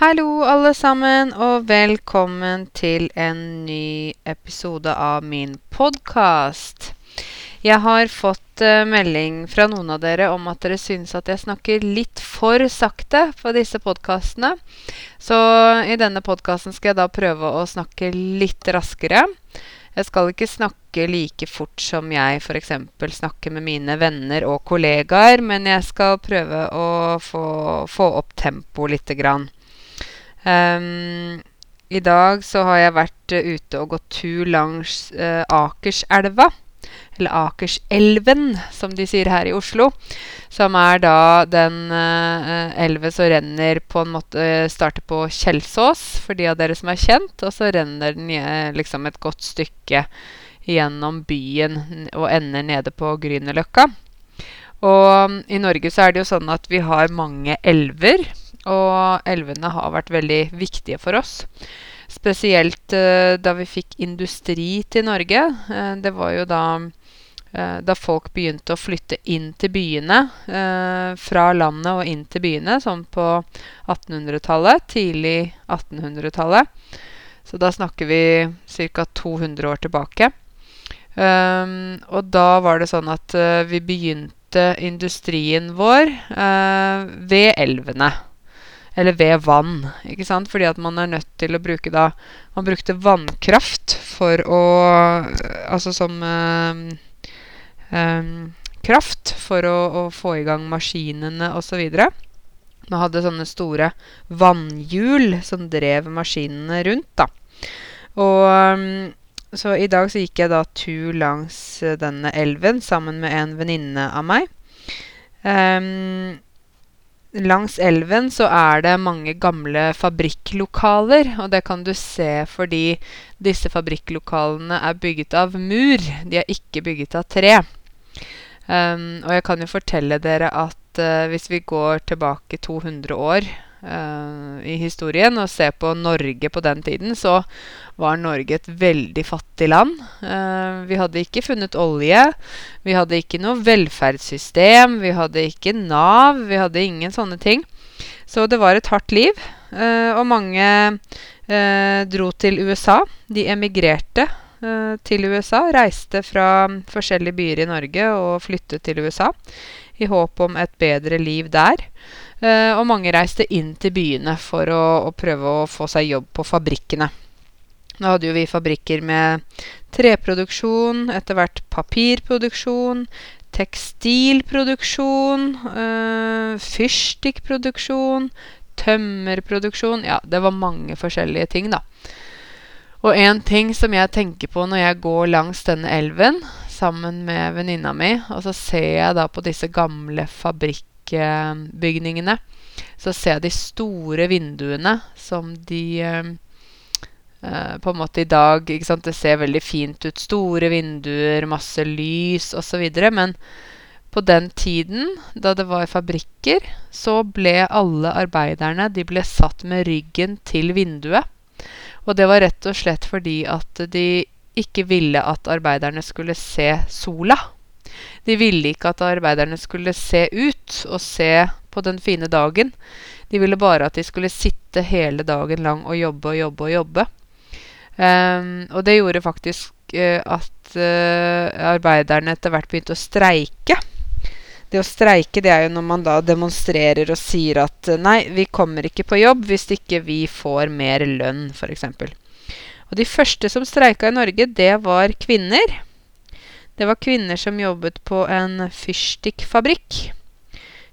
Hallo, alle sammen, og velkommen til en ny episode av min podkast. Jeg har fått uh, melding fra noen av dere om at dere syns at jeg snakker litt for sakte på disse podkastene. Så i denne podkasten skal jeg da prøve å snakke litt raskere. Jeg skal ikke snakke like fort som jeg f.eks. snakker med mine venner og kollegaer, men jeg skal prøve å få, få opp tempoet lite grann. Um, I dag så har jeg vært uh, ute og gått tur langs uh, Akerselva. Eller Akerselven, som de sier her i Oslo. Som er da den uh, elven som renner på en måte Starter på Kjelsås, for de av dere som er kjent. Og så renner den liksom et godt stykke gjennom byen og ender nede på Grünerløkka. Og um, i Norge så er det jo sånn at vi har mange elver. Og elvene har vært veldig viktige for oss. Spesielt uh, da vi fikk industri til Norge. Uh, det var jo da, uh, da folk begynte å flytte inn til byene. fra landet og inn til byene, sånn på 1800-tallet. Tidlig 1800-tallet. Så da snakker vi ca. 200 år tilbake. Um, og da var det sånn at vi begynte industrien vår ved elvene. Eller ved vann. ikke sant? Fordi at man er nødt til å bruke da Man brukte vannkraft for å Altså som um, um, kraft for å, å, få i gang maskinene osv. Man hadde sånne store vannhjul som drev maskinene rundt. da. Og um, så i dag så gikk jeg da tur langs denne elven sammen med en venninne av meg. Um, langs elven så er det mange gamle fabrikklokaler. Og det kan du se fordi disse fabrikklokalene er bygget av mur. De er ikke bygget av tre. Um, og jeg kan jo fortelle dere at uh, hvis vi går tilbake 200 år i historien og ser på Norge på den tiden, så var Norge et veldig fattig land. Uh, vi hadde ikke funnet olje. Vi hadde ikke noe velferdssystem. Vi hadde ikke Nav. Vi hadde ingen sånne ting. Så det var et hardt liv. Uh, og mange dro til USA. De emigrerte til USA. Reiste fra forskjellige byer i Norge og flyttet til USA i håp om et bedre liv der. Og mange reiste inn til byene for å, å prøve å få seg jobb på fabrikkene. Nå hadde jo vi fabrikker med treproduksjon, etter hvert papirproduksjon, tekstilproduksjon, øh, fyrstikkproduksjon, tømmerproduksjon Ja, det var mange forskjellige ting, da. Og en ting som jeg tenker på når jeg går langs denne elven sammen med venninna mi, og så ser jeg da på disse gamle fabrikkbygningene, så ser jeg de store vinduene som de øh, Uh, på en måte i dag ikke sant? Det ser veldig fint ut. Store vinduer, masse lys osv. Men på den tiden, da det var fabrikker, så ble alle arbeiderne de ble satt med ryggen til vinduet. Og det var rett og slett fordi at de ikke ville at arbeiderne skulle se sola. De ville ikke at arbeiderne skulle se ut og se på den fine dagen. De ville bare at de skulle sitte hele dagen lang og jobbe og jobbe og jobbe. Um, og det gjorde faktisk uh, at uh, arbeiderne etter hvert begynte å streike. Det å streike det er jo når man da demonstrerer og sier at uh, nei, vi kommer ikke på jobb hvis ikke vi får mer lønn, f.eks. Og de første som streika i Norge, det var kvinner. Det var kvinner som jobbet på en fyrstikkfabrikk.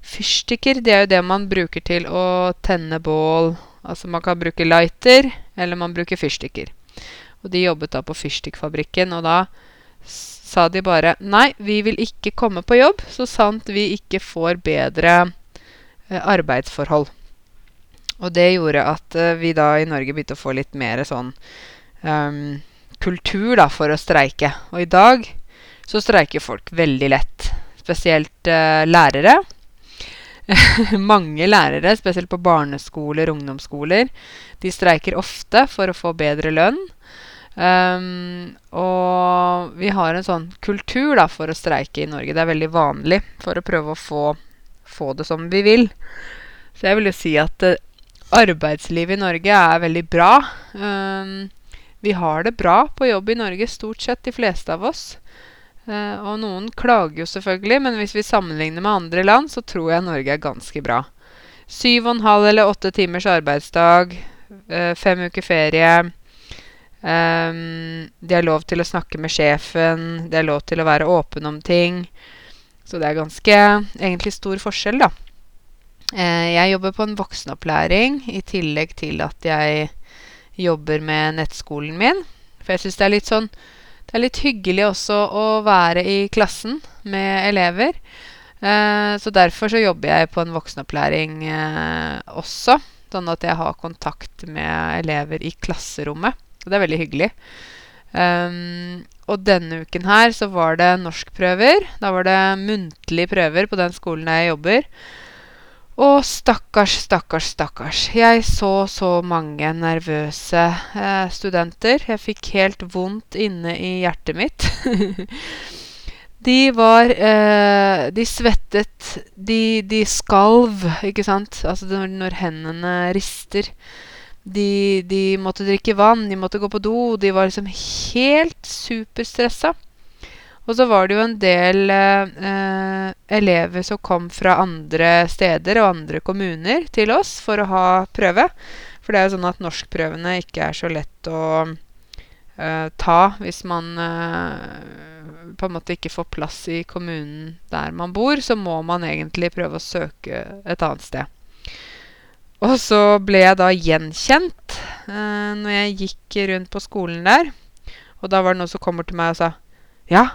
Fyrstikker det er jo det man bruker til å tenne bål. Altså man kan bruke lighter, eller man bruker fyrstikker. Og de jobbet da på fyrstikkfabrikken, og da sa de bare Nei, vi vil ikke komme på jobb så sant vi ikke får bedre eh, arbeidsforhold. Og det gjorde at eh, vi da i Norge begynte å få litt mer sånn um, kultur da for å streike. Og i dag så streiker folk veldig lett. Spesielt uh, lærere. Mange lærere, spesielt på barneskoler og ungdomsskoler, de streiker ofte for å få bedre lønn. Um, og vi har en sånn kultur da, for å streike i Norge. Det er veldig vanlig for å prøve å få, få det som vi vil. Så jeg vil jo si at uh, arbeidslivet i Norge er veldig bra. Um, vi har det bra på jobb i Norge, stort sett de fleste av oss. Uh, og noen klager jo selvfølgelig, men hvis vi sammenligner med andre land, så tror jeg Norge er ganske bra. Syv og en halv eller åtte timers arbeidsdag, uh, fem uker ferie. Um, de har lov til å snakke med sjefen, de har lov til å være åpen om ting. Så det er ganske egentlig stor forskjell, da. Uh, jeg jobber på en voksenopplæring i tillegg til at jeg jobber med nettskolen min. For jeg syns det er litt sånn Det er litt hyggelig også å være i klassen med elever. Uh, så derfor så jobber jeg på en voksenopplæring også. Sånn at jeg har kontakt med elever i klasserommet. Og det er veldig hyggelig. Um, og denne uken her så var det norskprøver. Da var det muntlige prøver på den skolen jeg jobber. Og stakkars, stakkars, stakkars. Jeg så så mange nervøse eh, studenter. Jeg fikk helt vondt inne i hjertet mitt. de var eh, De svettet. De, de skalv, ikke sant? Altså når, når hendene rister. De, de, måtte drikke vann, de måtte gå på do. De var liksom helt superstressa. Og så var det jo en del eh, elever som kom fra andre steder og andre kommuner til oss for å ha prøve. For det er jo sånn at norskprøvene ikke er så lett å uh, ta hvis man uh, på en måte ikke får plass i kommunen der man bor. Så må man egentlig prøve å søke et annet sted. Og så ble jeg da gjenkjent uh, når jeg gikk rundt på skolen der. Og da var det noen som kommer til meg og sa Ja,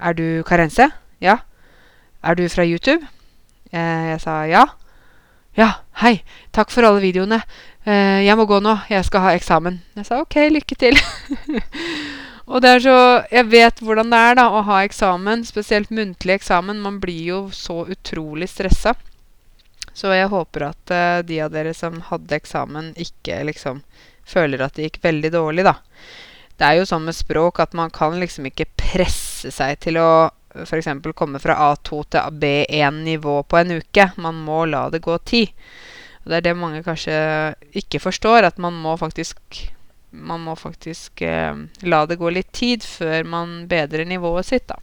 er du Karense? Ja. Er du fra YouTube? Eh, jeg sa ja. Ja, hei. Takk for alle videoene. Eh, jeg må gå nå. Jeg skal ha eksamen. Jeg sa ok, lykke til. og det er så Jeg vet hvordan det er da å ha eksamen, spesielt muntlig eksamen. Man blir jo så utrolig stressa. Så jeg håper at uh, de av dere som hadde eksamen, ikke liksom føler at det gikk veldig dårlig, da. Det er jo sånn med språk at man kan liksom ikke presse seg til å f.eks. komme fra A2 til B1-nivå på en uke. Man må la det gå tid. Og det er det mange kanskje ikke forstår, at man må faktisk man må faktisk eh, la det gå litt tid før man bedrer nivået sitt, da.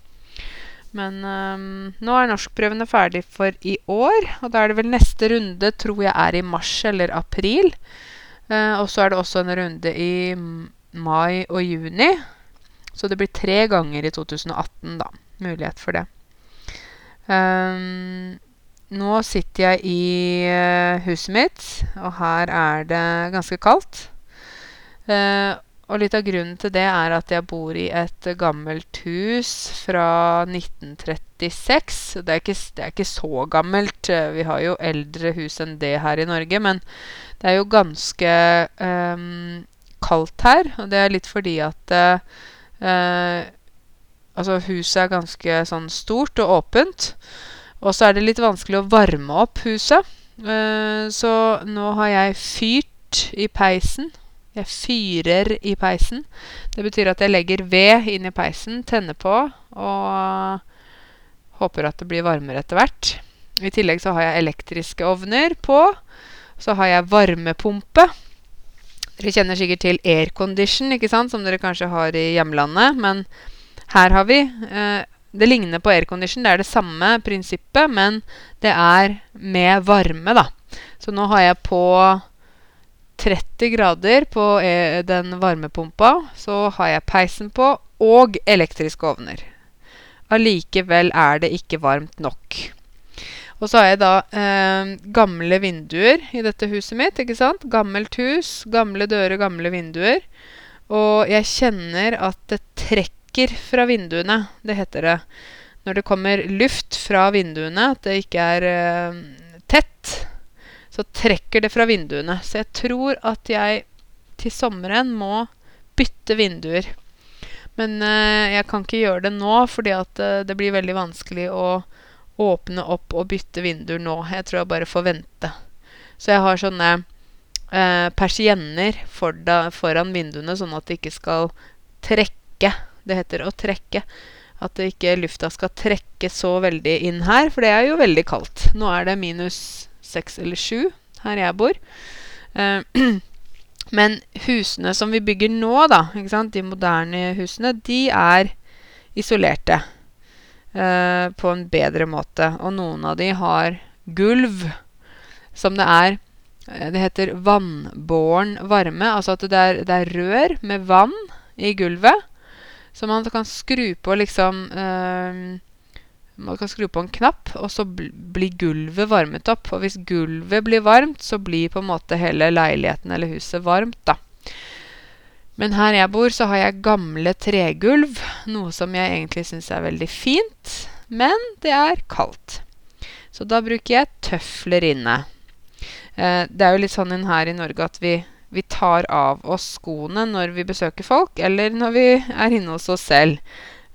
Men um, nå er norskprøvene ferdig for i år. Og da er det vel neste runde, tror jeg er i mars eller april. Uh, og så er det også en runde i mai og juni. Så det blir tre ganger i 2018, da. Mulighet for det. Um, nå sitter jeg i uh, huset mitt, og her er det ganske kaldt. Uh, og litt av grunnen til det er at jeg bor i et gammelt hus fra 1936. Det er ikke, det er ikke så gammelt. Vi har jo eldre hus enn det her i Norge. Men det er jo ganske um, kaldt her. Og det er litt fordi at uh, Altså, huset er ganske sånn stort og åpent. Og så er det litt vanskelig å varme opp huset. Uh, så nå har jeg fyrt i peisen jeg fyrer i peisen. Det betyr at jeg legger ved inn i peisen, tenner på og håper at det blir varmere etter hvert. I tillegg så har jeg elektriske ovner på. Så har jeg varmepumpe. Dere kjenner sikkert til aircondition, ikke sant? som dere kanskje har i hjemlandet. Men her har vi eh, Det ligner på aircondition. Det er det samme prinsippet, men det er med varme, da. Så nå har jeg på 30 grader på eh, den varmepumpa. Så har jeg peisen på og elektriske ovner. Allikevel er det ikke varmt nok. Og så har jeg da eh, gamle vinduer i dette huset mitt. ikke sant? Gammelt hus, gamle dører, gamle vinduer. Og jeg kjenner at det trekker fra vinduene. Det heter det. Når det kommer luft fra vinduene, at det ikke er eh, tett, så trekker det fra vinduene. Så jeg tror at jeg til sommeren må bytte vinduer. Men uh, jeg kan ikke gjøre det nå, fordi at uh, det blir veldig vanskelig å åpne opp og bytte vinduer nå. Jeg tror jeg bare får vente. Så jeg har sånne uh, persienner for da, foran vinduene, sånn at det ikke skal trekke. Det heter å trekke. At ikke lufta skal trekke så veldig inn her, for det er jo veldig kaldt. Nå er det minus seks eller sju her jeg bor. Eh, men husene som vi bygger nå, da, de moderne husene, de er isolerte eh, på en bedre måte. Og noen av de har gulv som det er eh, Det heter vannbåren varme. Altså at det er, det er rør med vann i gulvet. Så man kan skru på liksom eh, Man kan skru på en knapp, og så bl blir gulvet varmet opp. Og hvis gulvet blir varmt, så blir på en måte hele leiligheten eller huset varmt, da. Men her jeg bor, så har jeg gamle tregulv, noe som jeg egentlig syns er veldig fint. Men det er kaldt. Så da bruker jeg tøfler inne. Eh, det er jo litt sånn her i Norge at vi, vi, tar av oss skoene når vi besøker folk, eller når vi er inne hos oss selv.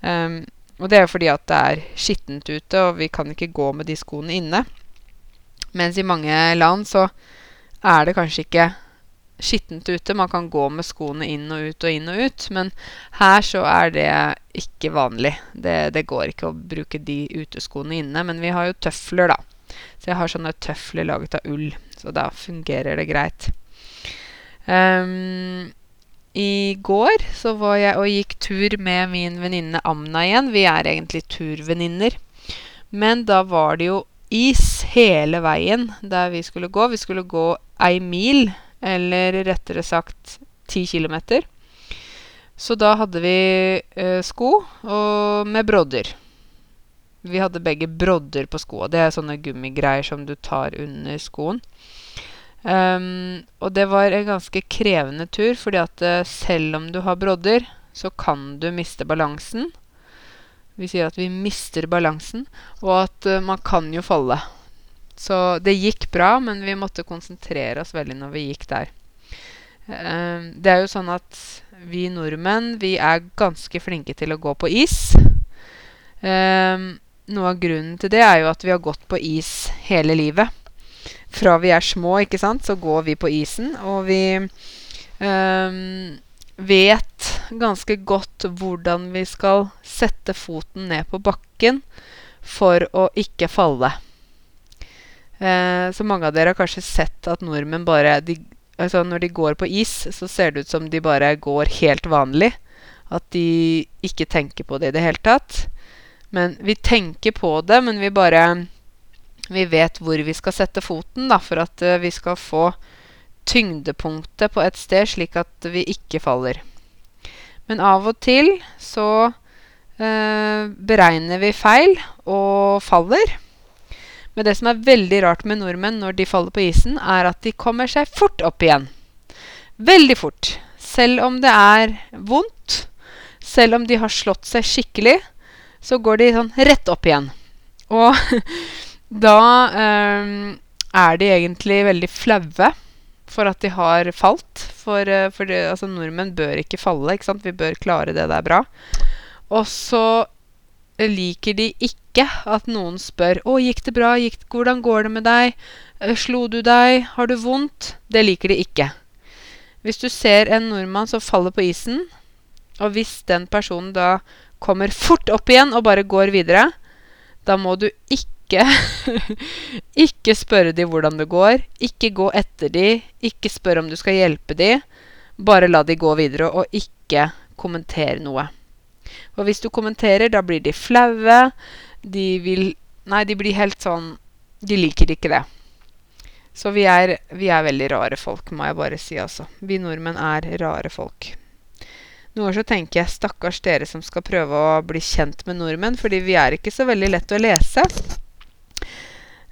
Um, og det er jo fordi at det er skittent ute, og vi kan ikke gå med de skoene inne. Mens i mange land så er det kanskje ikke skittent ute. Man kan gå med skoene inn og ut og inn og ut. Men her så er det ikke vanlig. Det, det går ikke å bruke de uteskoene inne. Men vi har jo tøfler, da. Så jeg har sånne tøfler laget av ull. Så da fungerer det greit. Um, I går så var jeg og gikk tur med min venninne Amna igjen. Vi er egentlig turvenninner. Men da var det jo is hele veien der vi skulle gå. Vi skulle gå ei mil eller rettere sagt ti kilometer. Så da hadde vi eh, sko med brodder. Vi hadde begge brodder på skoa. Det er sånne gummigreier som du tar under skoen. Um, og det var en ganske krevende tur, fordi at uh, selv om du har brodder, så kan du miste balansen. Vi sier at vi mister balansen, og at uh, man kan jo falle. Så det gikk bra, men vi måtte konsentrere oss veldig når vi gikk der. Uh, det er jo sånn at vi nordmenn vi er ganske flinke til å gå på is. Uh, noe av grunnen til det er jo at vi har gått på is hele livet. Fra vi er små, ikke sant, så går vi på isen, og vi um, vet ganske godt hvordan vi skal sette foten ned på bakken for å ikke falle. Eh, så mange av dere har kanskje sett at nordmenn bare de, altså Når de går på is, så ser det ut som de bare går helt vanlig. At de ikke tenker på det i det hele tatt. Men vi tenker på det, men vi bare Vi vet hvor vi skal sette foten da, for at uh, vi skal få tyngdepunktet på et sted, slik at vi ikke faller. Men av og til så eh, beregner vi feil og faller. Men det som er veldig rart med nordmenn når de faller på isen, er at de kommer seg fort opp igjen. Veldig fort. Selv om det er vondt, selv om de har slått seg skikkelig, så går de sånn rett opp igjen. Og da um, er de egentlig veldig flaue for at de har falt. For, uh, for de, altså, nordmenn bør ikke falle. Ikke sant? Vi bør klare det der bra. Og så liker de ikke at noen spør 'Å, gikk det bra? Gikk, hvordan går det med deg? Eh, slo du deg? Har du vondt?' Det liker de ikke. Hvis du ser en nordmann som faller på isen, og hvis den personen da kommer fort opp igjen og bare går videre, da må du ikke Ikke spørre de hvordan det går. Ikke gå etter de. Ikke spør om du skal hjelpe de. Bare la de gå videre, og ikke kommentere noe. Og hvis du kommenterer, da blir de flaue. De vil Nei, de blir helt sånn De liker ikke det. Så vi er, vi er veldig rare folk, må jeg bare si, altså. Vi nordmenn er rare folk. Noen ganger så tenker jeg stakkars dere som skal prøve å bli kjent med nordmenn, fordi vi er ikke så veldig lett å lese.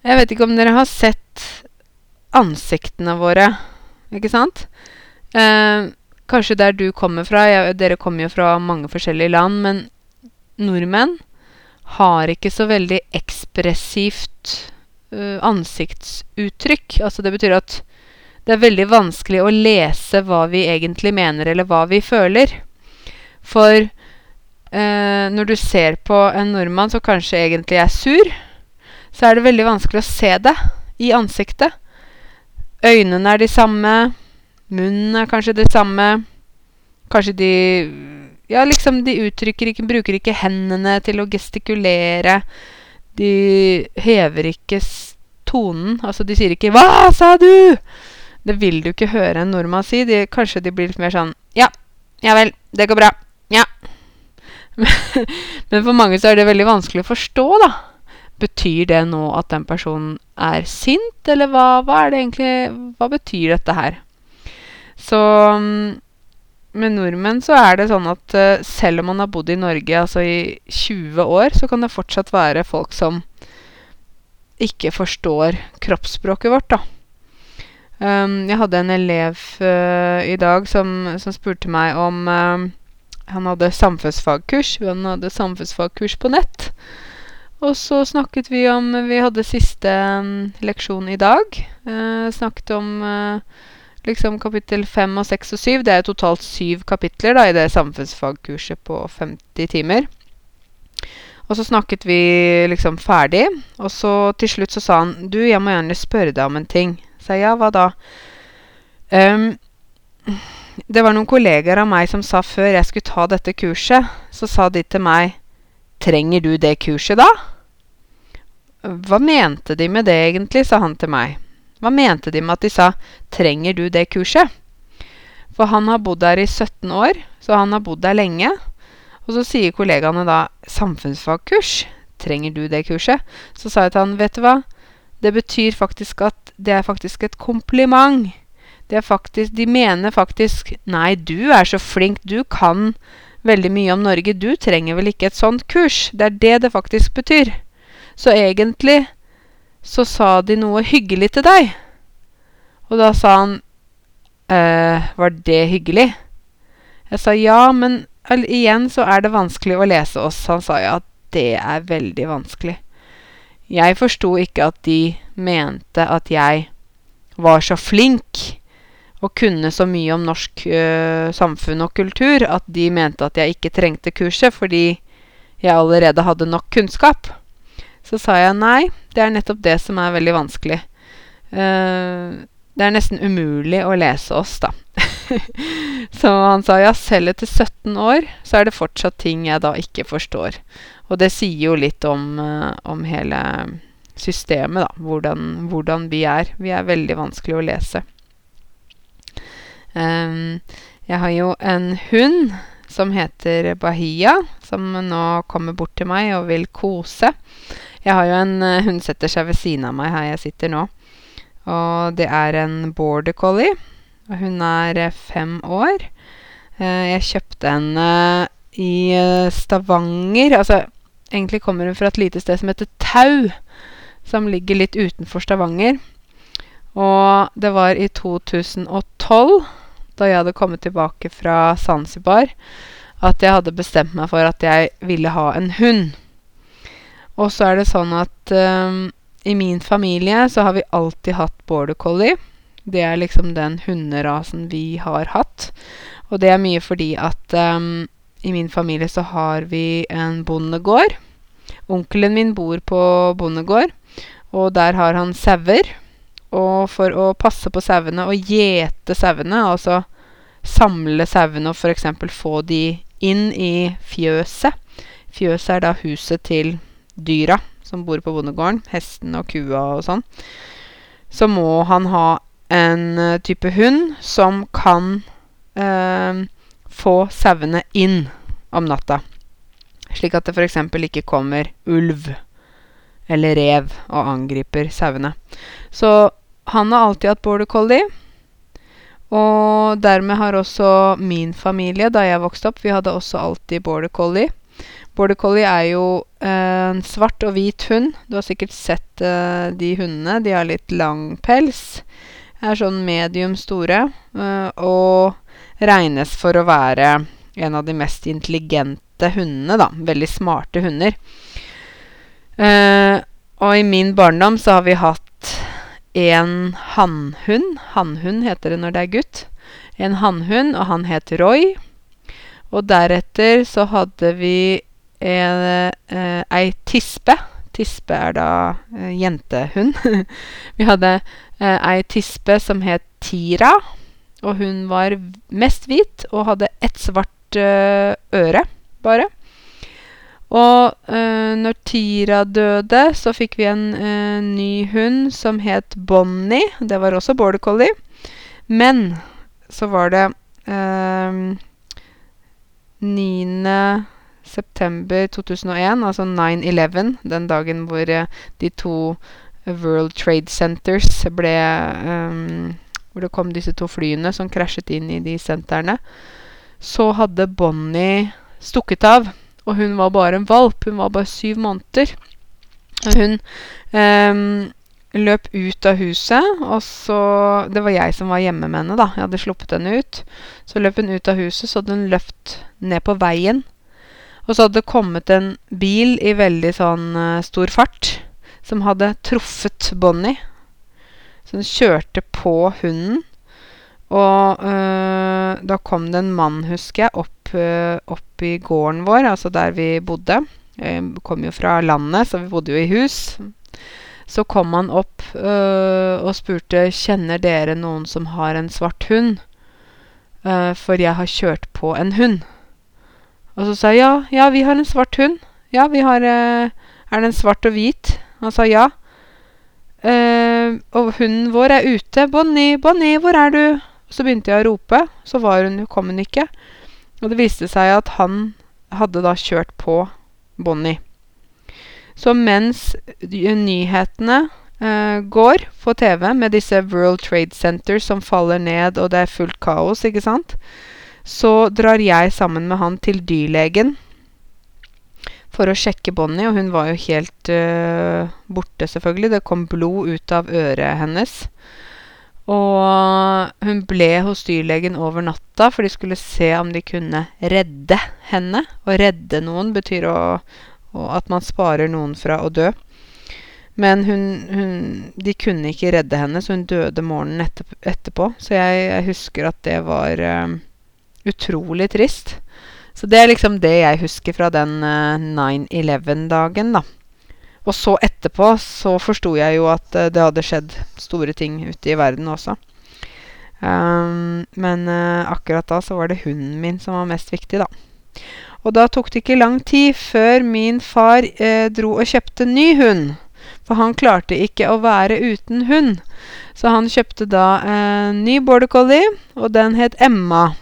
Jeg vet ikke om dere har sett ansiktene våre, ikke sant? Eh, kanskje der du kommer fra jeg, Dere kommer jo fra mange forskjellige land, men nordmenn har ikke så veldig ekspressivt uh, ansiktsuttrykk. Altså det betyr at det er veldig vanskelig å lese hva vi egentlig mener, eller hva vi føler. For uh, når du ser på en nordmann som kanskje egentlig er sur, så er det veldig vanskelig å se det i ansiktet. Øynene er de samme, munnen er kanskje det samme. Kanskje de ja, liksom, de uttrykker ikke Bruker ikke hendene til å gestikulere. De hever ikke tonen. Altså, de sier ikke 'Hva sa du?' Det vil du ikke høre en nordmann si. De, kanskje de blir litt mer sånn Ja, ja vel, det går bra. Ja. Men for mange så er det veldig vanskelig å forstå, da. Betyr det nå at den personen er sint, eller hva, hva er det egentlig Hva betyr dette her? Så mm, med nordmenn så er det sånn at uh, selv om man har bodd i Norge altså i 20 år, så kan det fortsatt være folk som ikke forstår kroppsspråket vårt, da. Um, jeg hadde en elev uh, i dag som, som, spurte meg om uh, Han hadde samfunnsfagkurs. Han hadde samfunnsfagkurs på nett. Og så snakket vi om Vi hadde siste um, leksjon i dag. Uh, snakket om liksom kapittel 5 og 6 og 7. Det er totalt syv kapitler da, i det samfunnsfagkurset på 50 timer. Og så snakket vi liksom ferdig, og så til slutt så sa han Du, jeg må gjerne spørre deg om en ting. Sa ja, hva da? Um, det var noen kolleger av meg som sa før jeg skulle ta dette kurset, så sa de til meg Trenger du det kurset, da? Hva mente de med det egentlig, sa han til meg. Hva mente de med at de sa 'trenger du det kurset'? For han har bodd der i 17 år, så han har bodd der lenge. Og så sier kollegaene da 'samfunnsfagkurs', trenger du det kurset? Så sa jeg til han 'vet du hva', det betyr faktisk at det er faktisk et kompliment. Faktisk, de mener faktisk 'nei, du er så flink, du kan veldig mye om Norge, du trenger vel ikke et sånt kurs'. Det er det det faktisk betyr. Så egentlig så sa de noe hyggelig til deg. Og da sa han eh, Var det hyggelig? Jeg sa ja, men igjen så er det vanskelig å lese oss. Han sa ja, det er veldig vanskelig. Jeg forsto ikke at de mente at jeg var så flink og kunne så mye om norsk ø, samfunn og kultur at de mente at jeg ikke trengte kurset fordi jeg allerede hadde nok kunnskap. Så sa jeg nei, det er nettopp det som er veldig vanskelig. Uh, det er nesten umulig å lese oss, da. så han sa ja, selv etter 17 år så er det fortsatt ting jeg da ikke forstår. Og det sier jo litt om, uh, om hele systemet, da. Hvordan, hvordan, vi er. Vi er veldig vanskelig å lese. Um, jeg har jo en hund som heter Bahia, som nå kommer bort til meg og vil kose. Jeg har jo en uh, Hun setter seg ved siden av meg her jeg sitter nå. Og det er en border collie. Og hun er uh, fem år. Uh, jeg kjøpte henne i Stavanger. Altså, egentlig kommer hun fra et lite sted som heter Tau. Som ligger litt utenfor Stavanger. Og det var i 2012, da jeg hadde kommet tilbake fra Zanzibar, at jeg hadde bestemt meg for at jeg ville ha en hund. Og så er det sånn at um, i min familie så har vi alltid hatt border collie. Det er liksom den hunderasen vi har hatt. Og det er mye fordi at um, i min familie så har vi en bondegård. Onkelen min bor på bondegård, og der har han sauer. Og for å passe på sauene og gjete sauene, altså samle sauene og f.eks. få de inn i fjøset Fjøset er da huset til dyra som bor på bondegården, hesten og kua og sånn, så må han ha en uh, type hund som kan eh, få sauene inn om natta. Slik at det f.eks. ikke kommer ulv eller rev og angriper sauene. Så han har alltid hatt border collie. Og dermed har også min familie, da jeg vokste opp, vi hadde også alltid border collie. Border collie er jo eh, en svart og hvit hund. Du har sikkert sett eh, de hundene. De har litt lang pels. Er sånn medium store. Eh, og regnes for å være en av de mest intelligente hundene, da. Veldig smarte hunder. og i min barndom så har vi hatt en hannhund. Hannhund heter det når det er gutt. En hannhund, og han het Roy. Og deretter så hadde vi en, eh, ei tispe. Tispe er da eh, jentehund. vi hadde eh, ei tispe som het Tira. Og hun var mest hvit og hadde ett svart øre, bare. Og eh, når Tira døde, så fikk vi en eh, ny hund som het Bonnie. Det var også border collie. Men så var det eh, 9. september 2001, altså 9-11, den dagen hvor eh, de to World Trade Centers ble um, Hvor det kom disse to flyene som krasjet inn i de sentrene. Så hadde Bonnie stukket av, og hun var bare en valp. Hun var bare syv måneder. Hun um, løp ut av huset, og så Det var jeg som var hjemme med henne, da. Jeg hadde sluppet henne ut. Så løp hun ut av huset, så hadde hun løpt ned på veien. Og så hadde det kommet en bil i veldig sånn uh, stor fart som hadde truffet Bonnie. Så den kjørte på hunden. Og uh, da kom det en mann, husker jeg, opp, uh, opp, i gården vår, altså der vi bodde. Jeg kom jo fra landet, så vi bodde jo i hus. Så kom han opp øh, og spurte kjenner dere noen som har en svart hund. Uh, for jeg har kjørt på en hund. Og så sa jeg ja, ja, vi har en svart hund. Ja, vi har uh, Er den svart og hvit? Han sa ja. Uh, og hunden vår er ute. 'Bonnie, Bonnie, hvor er du?' Så begynte jeg å rope. Så var hun, kom hun ikke. Og det viste seg at han hadde da kjørt på Bonnie. Så mens nyhetene uh, går på TV med disse World Trade Center som faller ned, og det er fullt kaos, ikke sant, så drar jeg sammen med han til dyrlegen for å sjekke Bonnie, og hun var jo helt uh, borte, selvfølgelig. Det kom blod ut av øret hennes. Og hun ble hos dyrlegen over natta, for de skulle se om de kunne redde henne. Å redde noen betyr å, å, at man sparer noen fra å dø. Men hun, hun, de kunne ikke redde henne, så hun døde morgenen etterpå. Så jeg, jeg husker at det var uh, utrolig trist. Så det er liksom det jeg husker fra den uh, eh, 9-11-dagen, da. Og så etterpå så forsto jeg jo at uh, det hadde skjedd store ting ute i verden også. Um, men akkurat da så var det hunden min som var mest viktig, da. Og da tok det ikke lang tid før min far dro og kjøpte ny hund. For han klarte ikke å være uten hund. Så han kjøpte da en ny border collie, og den het Emma.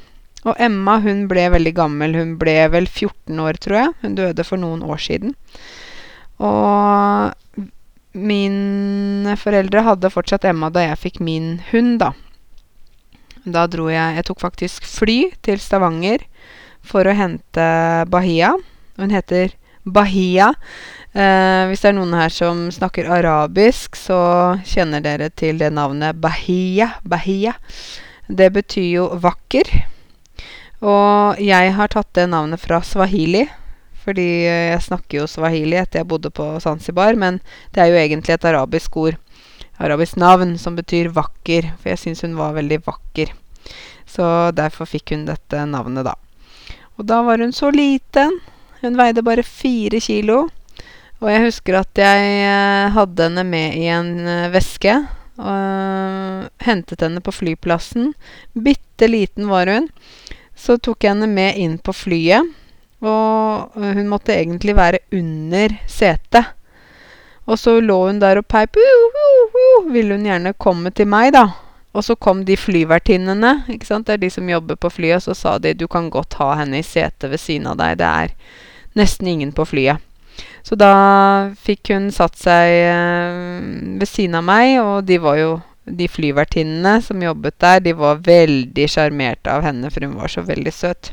Og Emma hun ble veldig gammel. Hun ble vel 14 år, tror jeg. Hun døde for noen år siden. Og mine foreldre hadde fortsatt Emma da jeg fikk min hund, da. Da dro jeg Jeg tok faktisk fly til Stavanger for å hente Bahia. Hun heter Bahia. Eh, hvis det er noen her som snakker arabisk, så kjenner dere til det navnet Bahia. Bahia. Det betyr jo vakker. Og jeg har tatt det navnet fra swahili, fordi jeg snakker jo swahili etter jeg bodde på Zanzibar, men det er jo egentlig et arabisk ord, arabisk navn, som betyr vakker, for jeg syns hun var veldig vakker. Så derfor fikk hun dette navnet, da. Og da var hun så liten. Hun veide bare fire kilo. Og jeg husker at jeg eh, hadde henne med i en eh, veske. Og hentet henne på flyplassen. Bitte liten var hun. Så tok jeg henne med inn på flyet, og hun måtte egentlig være under setet. Og så lå hun der og peip. Ville hun gjerne komme til meg, da. Og så kom de flyvertinnene. ikke sant? Det er de som jobber på flyet. Og så sa de du kan godt ha henne i setet ved siden av deg. Det er nesten ingen på flyet. Så da fikk hun satt seg øh, ved siden av meg, og de var jo de flyvertinnene som jobbet der, de var veldig sjarmerte av henne, for hun var så veldig søt.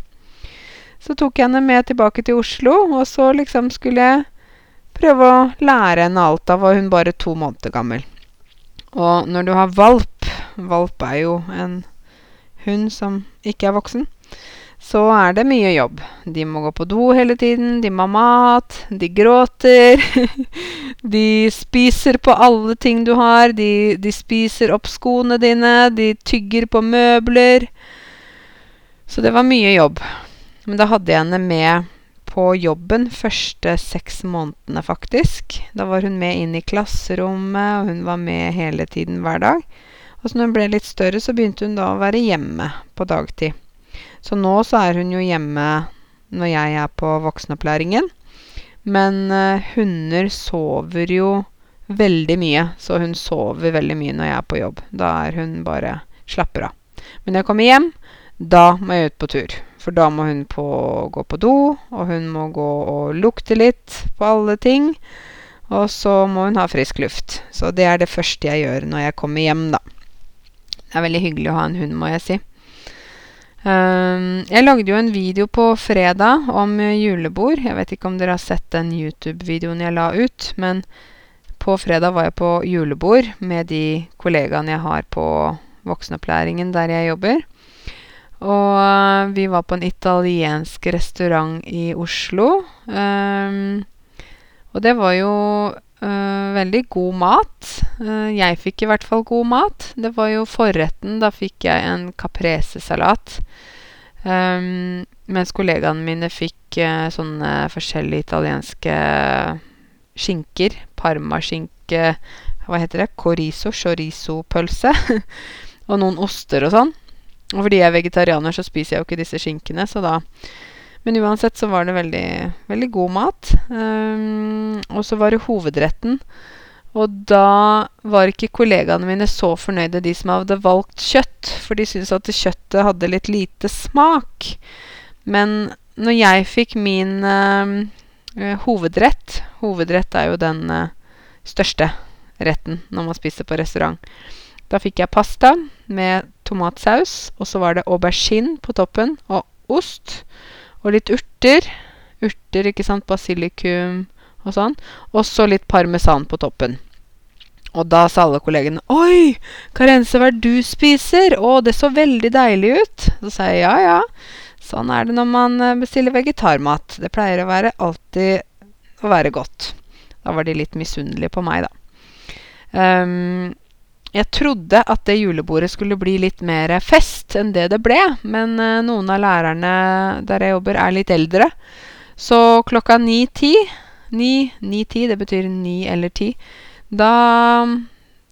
Så tok jeg henne med tilbake til Oslo, og så liksom skulle jeg prøve å lære henne alt. Da var hun bare to måneder gammel. Og når du har valp Valp er jo en hund som ikke er voksen så er det mye jobb. De må gå på do hele tiden, de må ha mat, de gråter. de spiser på alle ting du har. De, de, spiser opp skoene dine, de tygger på møbler. Så det var mye jobb. Men da hadde jeg henne med på jobben første seks månedene, faktisk. Da var hun med inn i klasserommet, og hun var med hele tiden hver dag. Og så når hun ble litt større, så begynte hun da å være hjemme på dagtid. Så nå så er hun jo hjemme når jeg er på voksenopplæringen. Men uh, hunder sover jo veldig mye, så hun sover veldig mye når jeg er på jobb. Da er hun bare slapper av. Men når jeg kommer hjem, da må jeg ut på tur. For da må hun på, gå på do, og hun må gå og lukte litt på alle ting. Og så må hun ha frisk luft. Så det er det første jeg gjør når jeg kommer hjem, da. Det er veldig hyggelig å ha en hund, må jeg si. Um, jeg lagde jo en video på fredag om julebord. Jeg vet ikke om dere har sett den YouTube-videoen jeg la ut. Men på fredag var jeg på julebord med de kollegaene jeg har på voksenopplæringen der jeg jobber. Og uh, vi var på en italiensk restaurant i Oslo. Um, og det var jo uh, veldig god mat. Uh, jeg fikk i hvert fall god mat. Det var jo forretten. Da fikk jeg en caprese-salat. Um, mens kollegaene mine fikk uh, sånne forskjellige italienske skinker. Parmaskinke Hva heter det? Corizo, chorizo-pølse. og noen oster og sånn. Og fordi jeg er vegetarianer, så spiser jeg jo ikke disse skinkene, så da Men uansett så var det veldig, veldig god mat. Um, og så var det hovedretten. Og da var ikke kollegaene mine så fornøyde, de som hadde valgt kjøtt. For de syntes at kjøttet hadde litt lite smak. Men når jeg fikk min uh, hovedrett Hovedrett er jo den uh, største retten når man spiser på restaurant. Da fikk jeg pasta med tomatsaus, og så var det aubergine på toppen, og ost. Og litt urter. Urter, ikke sant, basilikum og sånn. Og så litt parmesan på toppen. Og da sa alle kollegene 'Oi, Karense, hva er det du spiser?' 'Å, det så veldig deilig ut.' Så sa jeg ja, ja. Sånn er det når man eh, bestiller vegetarmat. Det pleier å være alltid å være godt. Da var de litt misunnelige på meg, da. Um, jeg trodde at det julebordet skulle bli litt mer fest enn det det ble, men uh, noen av lærerne der jeg jobber, er litt eldre. Så klokka ni-ti Ni-ni-ti, det betyr ni eller ti. Da,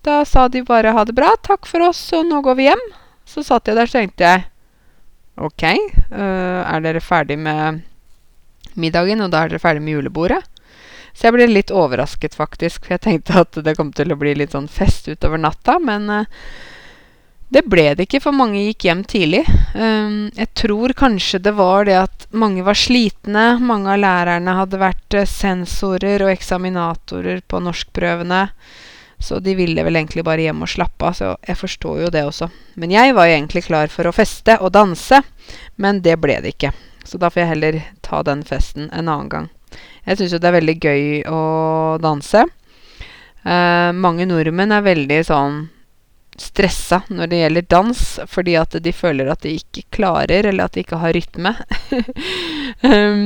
da sa de bare ha det bra, takk for oss, og nå går vi hjem. Så satt jeg der, så tenkte jeg OK, uh, er dere ferdig med middagen, og da er dere ferdig med julebordet? Så jeg ble litt overrasket, faktisk. For jeg tenkte at det kom til å bli litt sånn fest utover natta. Men uh, det ble det ikke, for mange gikk hjem tidlig. Um, jeg tror kanskje det var det at mange var slitne. Mange av lærerne hadde vært uh, sensorer og eksaminatorer på norskprøvene. Så de ville vel egentlig bare hjem og slappe av. Så jeg forstår jo det også. Men jeg var jo egentlig klar for å feste og danse. Men det ble det ikke. Så da får jeg heller ta den festen en annen gang. Jeg syns jo det er veldig gøy å danse. Eh, mange nordmenn er veldig sånn stressa når det gjelder dans, fordi at de føler at de ikke klarer, eller at de ikke har rytme. um,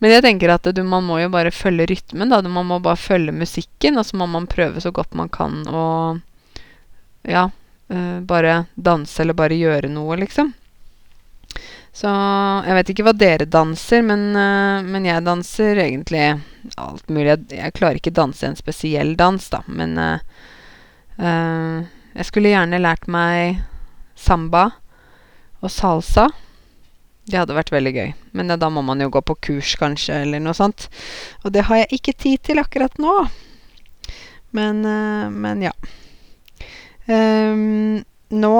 men jeg tenker at du, man må jo bare følge rytmen. da, Man må bare følge musikken, og så må man prøve så godt man kan å ja, uh, bare danse eller bare gjøre noe, liksom. Så jeg vet ikke hva dere danser, men, uh, men jeg danser egentlig alt mulig. Jeg, klarer ikke danse en spesiell dans, da, men uh, uh, jeg skulle gjerne lært meg samba og salsa. Det hadde vært veldig gøy. Men da må man jo gå på kurs, kanskje, eller noe sånt. Og det har jeg ikke tid til akkurat nå. Men, men ja. Um, nå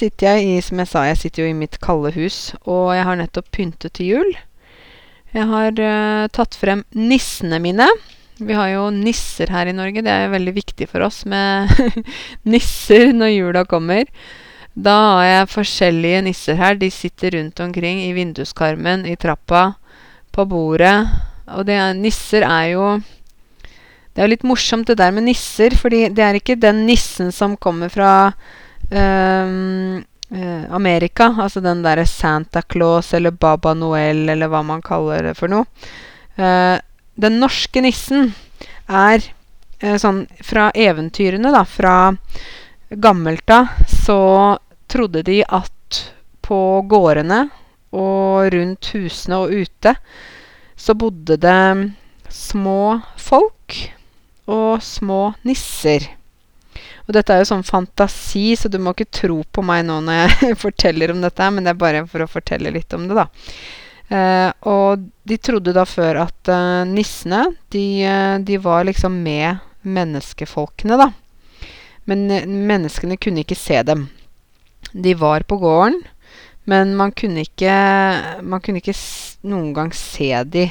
sitter jeg i, som jeg sa, jeg sitter jo i mitt kalde hus, og jeg har nettopp pyntet til jul. Jeg har uh, tatt frem nissene mine. Vi har jo nisser her i Norge. Det er jo veldig viktig for oss med nisser når jula kommer. Da har jeg forskjellige nisser her. De sitter rundt omkring i vinduskarmen, i trappa, på bordet. Og det er, nisser er jo Det er jo litt morsomt det der med nisser, fordi det er ikke den nissen som kommer fra Amerika. Altså den derre Santa Claus eller Baba Noel eller hva man kaller det for noe. Uh, den norske nissen er uh, sånn fra eventyrene, da. Fra gammelt av så trodde de at på gårdene og rundt husene og ute så bodde det små folk og små nisser. Og dette er jo sånn fantasi, så du må ikke tro på meg nå når jeg forteller om dette, men det er bare for å fortelle litt om det, da. Uh, og de trodde da før at uh, nissene, de, uh, de, var liksom med menneskefolkene, da. Men menneskene kunne ikke se dem. De var på gården, men man kunne ikke, man kunne ikke noen gang se de.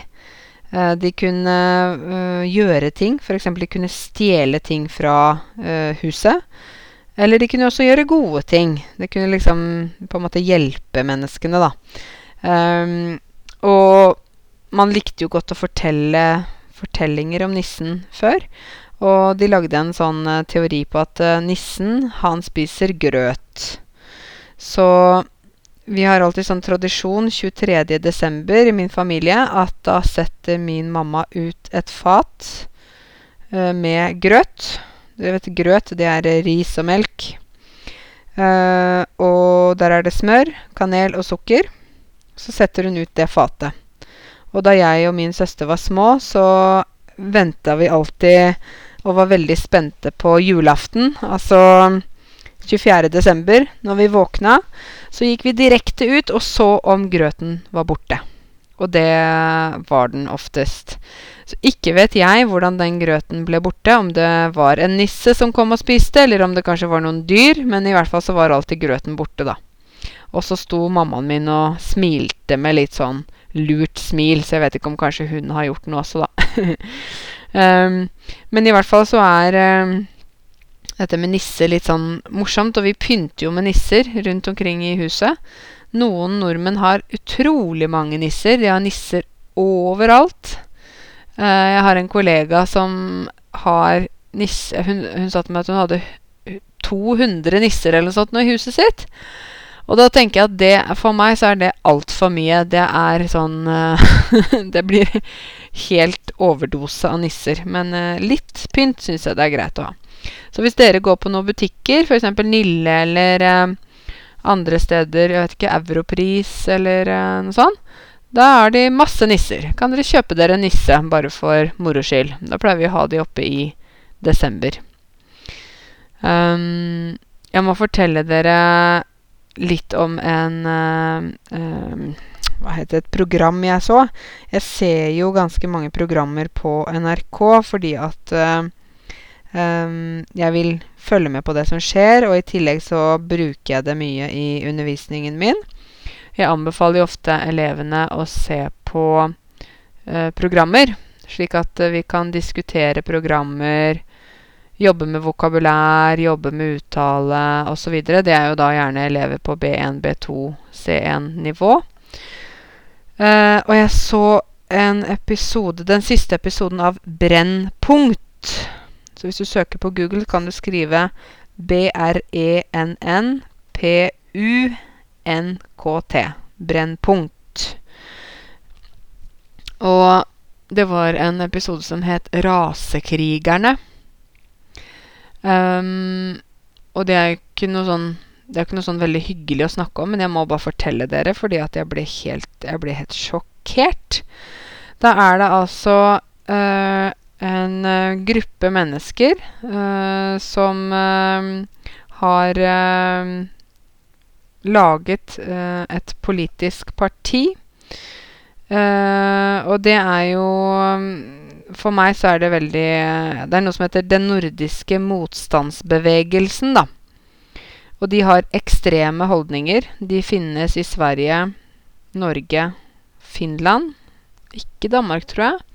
Uh, de kunne uh, gjøre ting. F.eks. de kunne stjele ting fra uh, huset. Eller de kunne også gjøre gode ting. De kunne liksom på en måte hjelpe menneskene, da. Um, og man likte jo godt å fortelle fortellinger om nissen før. Og de lagde en sånn teori på at nissen, han spiser grøt. Så vi har alltid sånn tradisjon 23.12. i min familie at da setter min mamma ut et fat uh, med grøt. Du vet, grøt, det er ris og melk. og der er det smør, kanel og sukker. Så setter hun ut det fatet. Og da jeg og min søster var små, så venta vi alltid og var veldig spente på julaften. Altså 24. desember, når vi våkna, så gikk vi direkte ut og så om grøten var borte. Og det var den oftest. Så ikke vet jeg hvordan den grøten ble borte. Om det var en nisse som kom og spiste, eller om det kanskje var noen dyr. Men i hvert fall så var alltid grøten borte, da. Og så sto mammaen min og smilte med litt sånn lurt smil, så jeg vet ikke om kanskje hun har gjort noe også, da. um, men i hvert fall så er um, dette med nisser litt sånn morsomt, og vi pynter jo med nisser rundt omkring i huset. Noen nordmenn har utrolig mange nisser. De har nisser overalt. Uh, jeg har en kollega som har nisse Hun, hun sa til meg at hun hadde 200 nisser eller noe sånt i huset sitt. Og da tenker jeg at det for meg så er det altfor mye. Det er sånn uh, Det blir helt overdose av nisser. Men uh, litt pynt syns jeg det er greit å ha. Så hvis dere går på noen butikker, f.eks. Nille eller eh, andre steder, jeg vet ikke, Europris eller noe sånt, da er de masse nisser. Kan dere kjøpe dere en nisse bare for moro skyld? Da pleier vi å ha de oppe i desember. Um, jeg må fortelle dere litt om en uh, Hva heter? Et program jeg så. Jeg ser jo ganske mange programmer på NRK fordi at uh, um, jeg vil følge med på det som skjer, og i tillegg så bruker jeg det mye i undervisningen min. Jeg anbefaler jo ofte elevene å se på uh, programmer, slik at vi kan diskutere programmer Jobbe med vokabulær, jobbe med uttale osv. Det er jo da gjerne elever på B1, B2, C1-nivå. Uh, og jeg så en episode, den siste episoden av Brennpunkt. Så hvis du søker på Google, kan du skrive B-R-E-N-N-P-U-N-K-T. Brennpunkt. Og det var en episode som het Rasekrigerne. Um, og det er ikke noe sånn Det er ikke noe sånn veldig hyggelig å snakke om, men jeg må bare fortelle dere, fordi at jeg ble helt, jeg ble helt sjokkert. Da er det altså uh, en uh, gruppe mennesker uh, som har laget et politisk parti. og det er jo for meg så er det veldig Det er noe som heter Den nordiske motstandsbevegelsen, da. Og de har ekstreme holdninger. De finnes i Sverige, Norge, Finland. Ikke Danmark, tror jeg.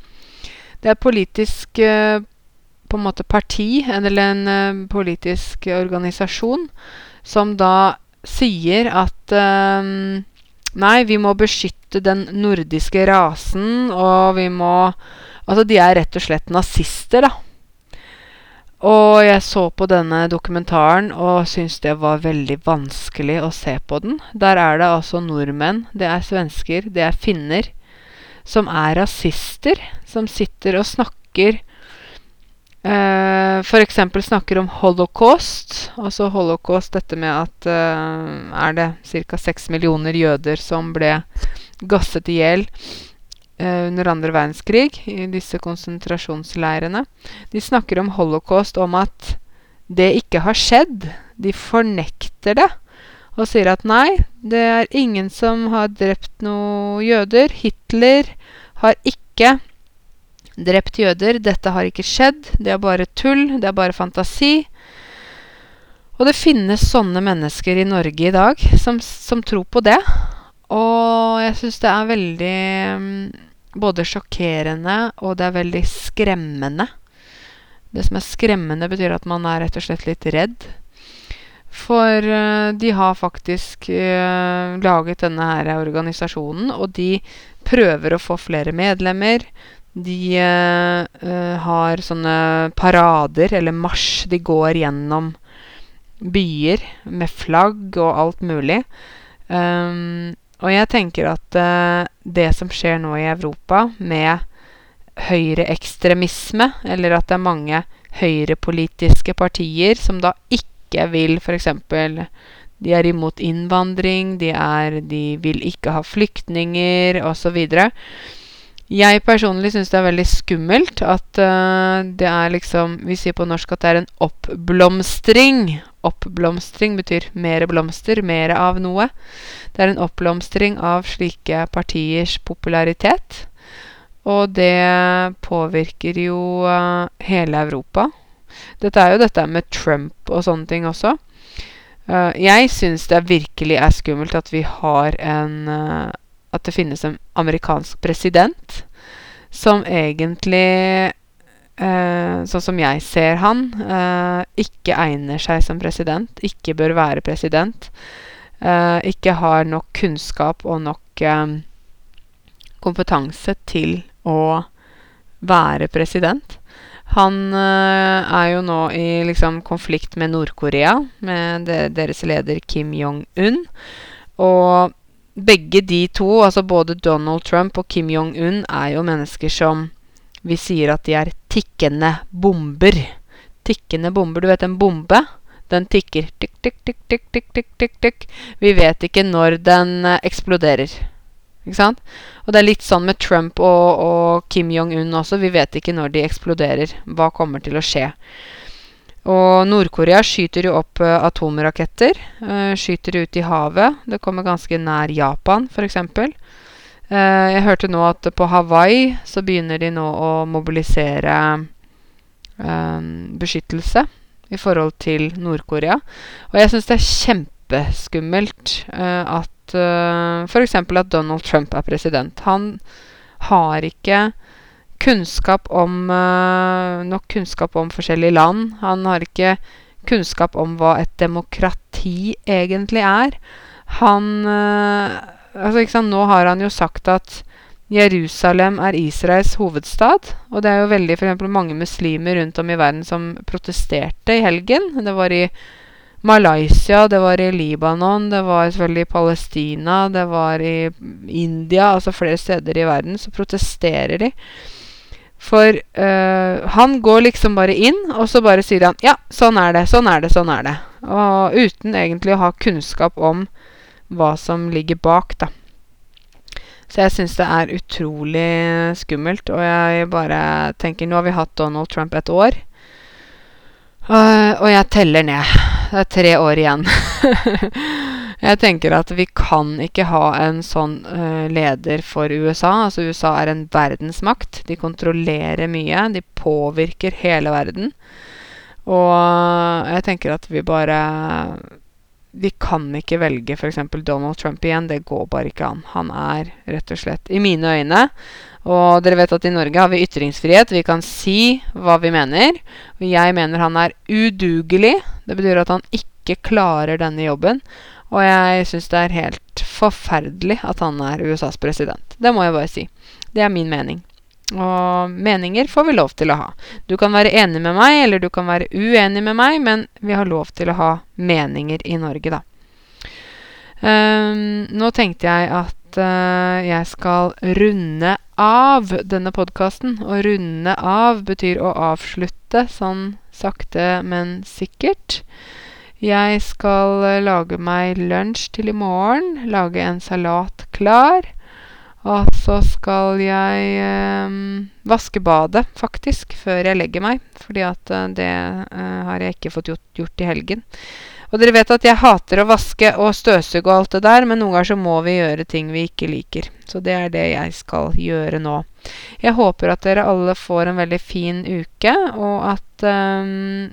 Det er et politisk uh, på en måte parti, eller en uh, politisk organisasjon, som da sier at uh, Nei, vi må beskytte den nordiske rasen, og vi må Altså, de er rett og slett nazister, da. Og jeg så på denne dokumentaren og syntes det var veldig vanskelig å se på den. Der er det altså nordmenn, det er svensker, det er finner, som er rasister. Som sitter og snakker uh, F.eks. snakker om holocaust. Altså holocaust, dette med at uh, er det ca. seks millioner jøder som ble gasset i hjel uh, under andre verdenskrig, i disse konsentrasjonsleirene. De snakker om holocaust, om at det ikke har skjedd. De fornekter det. Og sier at nei, det er ingen som har drept noen jøder. Hitler har ikke drept jøder. Dette har ikke skjedd. Det er bare tull. Det er bare fantasi. Og det finnes sånne mennesker i Norge i dag som, som tror på det. Og jeg syns det er veldig mm, både sjokkerende og det er veldig skremmende. Det som er skremmende, betyr at man er rett og slett litt redd. For uh, de har faktisk uh, laget denne her organisasjonen, og de prøver å få flere medlemmer. De uh, har sånne parader, eller marsj. De går gjennom byer med flagg og alt mulig. Um, og jeg tenker at det som skjer nå i Europa med høyreekstremisme, eller at det er mange høyrepolitiske partier som da ikke ikke vil f.eks. De er imot innvandring, de, er, de vil ikke ha flyktninger osv. Jeg personlig syns det er veldig skummelt at uh, det er liksom Vi sier på norsk at det er en oppblomstring. Oppblomstring betyr mer blomster, mer av noe. Det er en oppblomstring av slike partiers popularitet. Og det påvirker jo uh, hele Europa. Dette er jo dette med Trump og sånne ting også. Uh, jeg syns det virkelig er skummelt at vi har en uh, At det finnes en amerikansk president som egentlig uh, Sånn som jeg ser han, ikke egner seg som president. Ikke bør være president. ikke har nok kunnskap og nok kompetanse til å være president. Han uh, er jo nå i liksom, konflikt med Nord-Korea, med de, deres leder Kim Jong-un. Og begge de to, altså både Donald Trump og Kim Jong-un, er jo mennesker som vi sier at de er tikkende bomber. Tikkende bomber. Du vet en bombe? Den tikker. Tikk, tikk, tikk, tikk, tikk, tikk, tikk. Vi vet ikke når den uh, eksploderer. Ikke sant? Og det er litt sånn med Trump og, og Kim Jong-un også. Vi vet ikke når de eksploderer. Hva kommer til å skje? Og Nord-Korea skyter jo opp uh, atomraketter. Uh, skyter ut i havet. Det kommer ganske nær Japan, f.eks. Uh, jeg hørte nå at på Hawaii så begynner de nå å mobilisere uh, beskyttelse i forhold til Nord-Korea. Og jeg syns det er kjempeskummelt at at uh, f.eks. at Donald Trump er president. Han har ikke kunnskap om uh, nok kunnskap om forskjellige land. Han har ikke kunnskap om hva et demokrati egentlig er. Han uh, altså, ikke sant, Nå har han jo sagt at Jerusalem er Israels hovedstad. Og det er jo veldig for mange muslimer rundt om i verden som protesterte i helgen. Det var i Malaysia, det var i Libanon, det var selvfølgelig i Palestina, det var i India Altså flere steder i verden så protesterer de. For øh, han går liksom bare inn, og så bare sier han Ja, sånn er det, sånn er det, sånn er det. Og uten egentlig å ha kunnskap om hva som ligger bak, da. Så jeg syns det er utrolig skummelt. Og jeg bare tenker Nå har vi hatt Donald Trump et år. Uh, og jeg teller ned. Det er tre år igjen. jeg tenker at vi kan ikke ha en sånn uh, leder for USA. Altså USA er en verdensmakt. De kontrollerer mye. De påvirker hele verden. Og jeg tenker at vi bare Vi kan ikke velge f.eks. Donald Trump igjen. Det går bare ikke an. Han er rett og slett, i mine øyne og dere vet at i Norge har vi ytringsfrihet. Vi kan si hva vi mener. Jeg mener han er udugelig. Det betyr at han ikke klarer denne jobben. Og jeg syns det er helt forferdelig at han er USAs president. Det må jeg bare si. Det er min mening. Og meninger får vi lov til å ha. Du kan være enig med meg, eller du kan være uenig med meg, men vi har lov til å ha meninger i Norge, da. Um, nå tenkte jeg at uh, jeg skal runde av denne podkasten. Å runde av betyr å avslutte, sånn sakte, men sikkert. Jeg skal uh, lage meg lunsj til i morgen. Lage en salat klar. Og så skal jeg eh, vaske badet, faktisk, før jeg legger meg. Fordi at eh, det har jeg ikke fått gjort, gjort i helgen. Og dere vet at jeg hater å vaske og støvsuge og alt det der, men noen ganger så må vi gjøre ting vi ikke liker. Så det er det jeg skal gjøre nå. Jeg håper at dere alle får en veldig fin uke, og at um,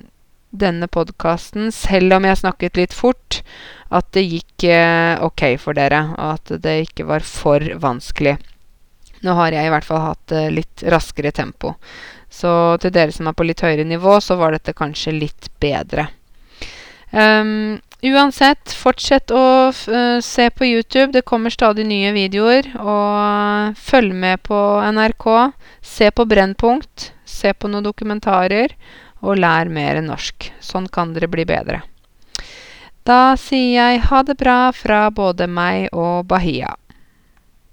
denne podkasten, selv om jeg snakket litt fort, at det gikk eh, ok for dere, og at det ikke var for vanskelig. Nå har jeg i hvert fall hatt eh, litt raskere tempo. Så til dere som er på litt høyere nivå, så var dette kanskje litt bedre. Um, uansett, fortsett å uh, se på YouTube. Det kommer stadig nye videoer. Og følg med på NRK. Se på Brennpunkt. Se på noen dokumentarer og lær mer norsk. Sånn kan dere bli bedre. Da sier jeg ha det bra fra både meg og Bahia.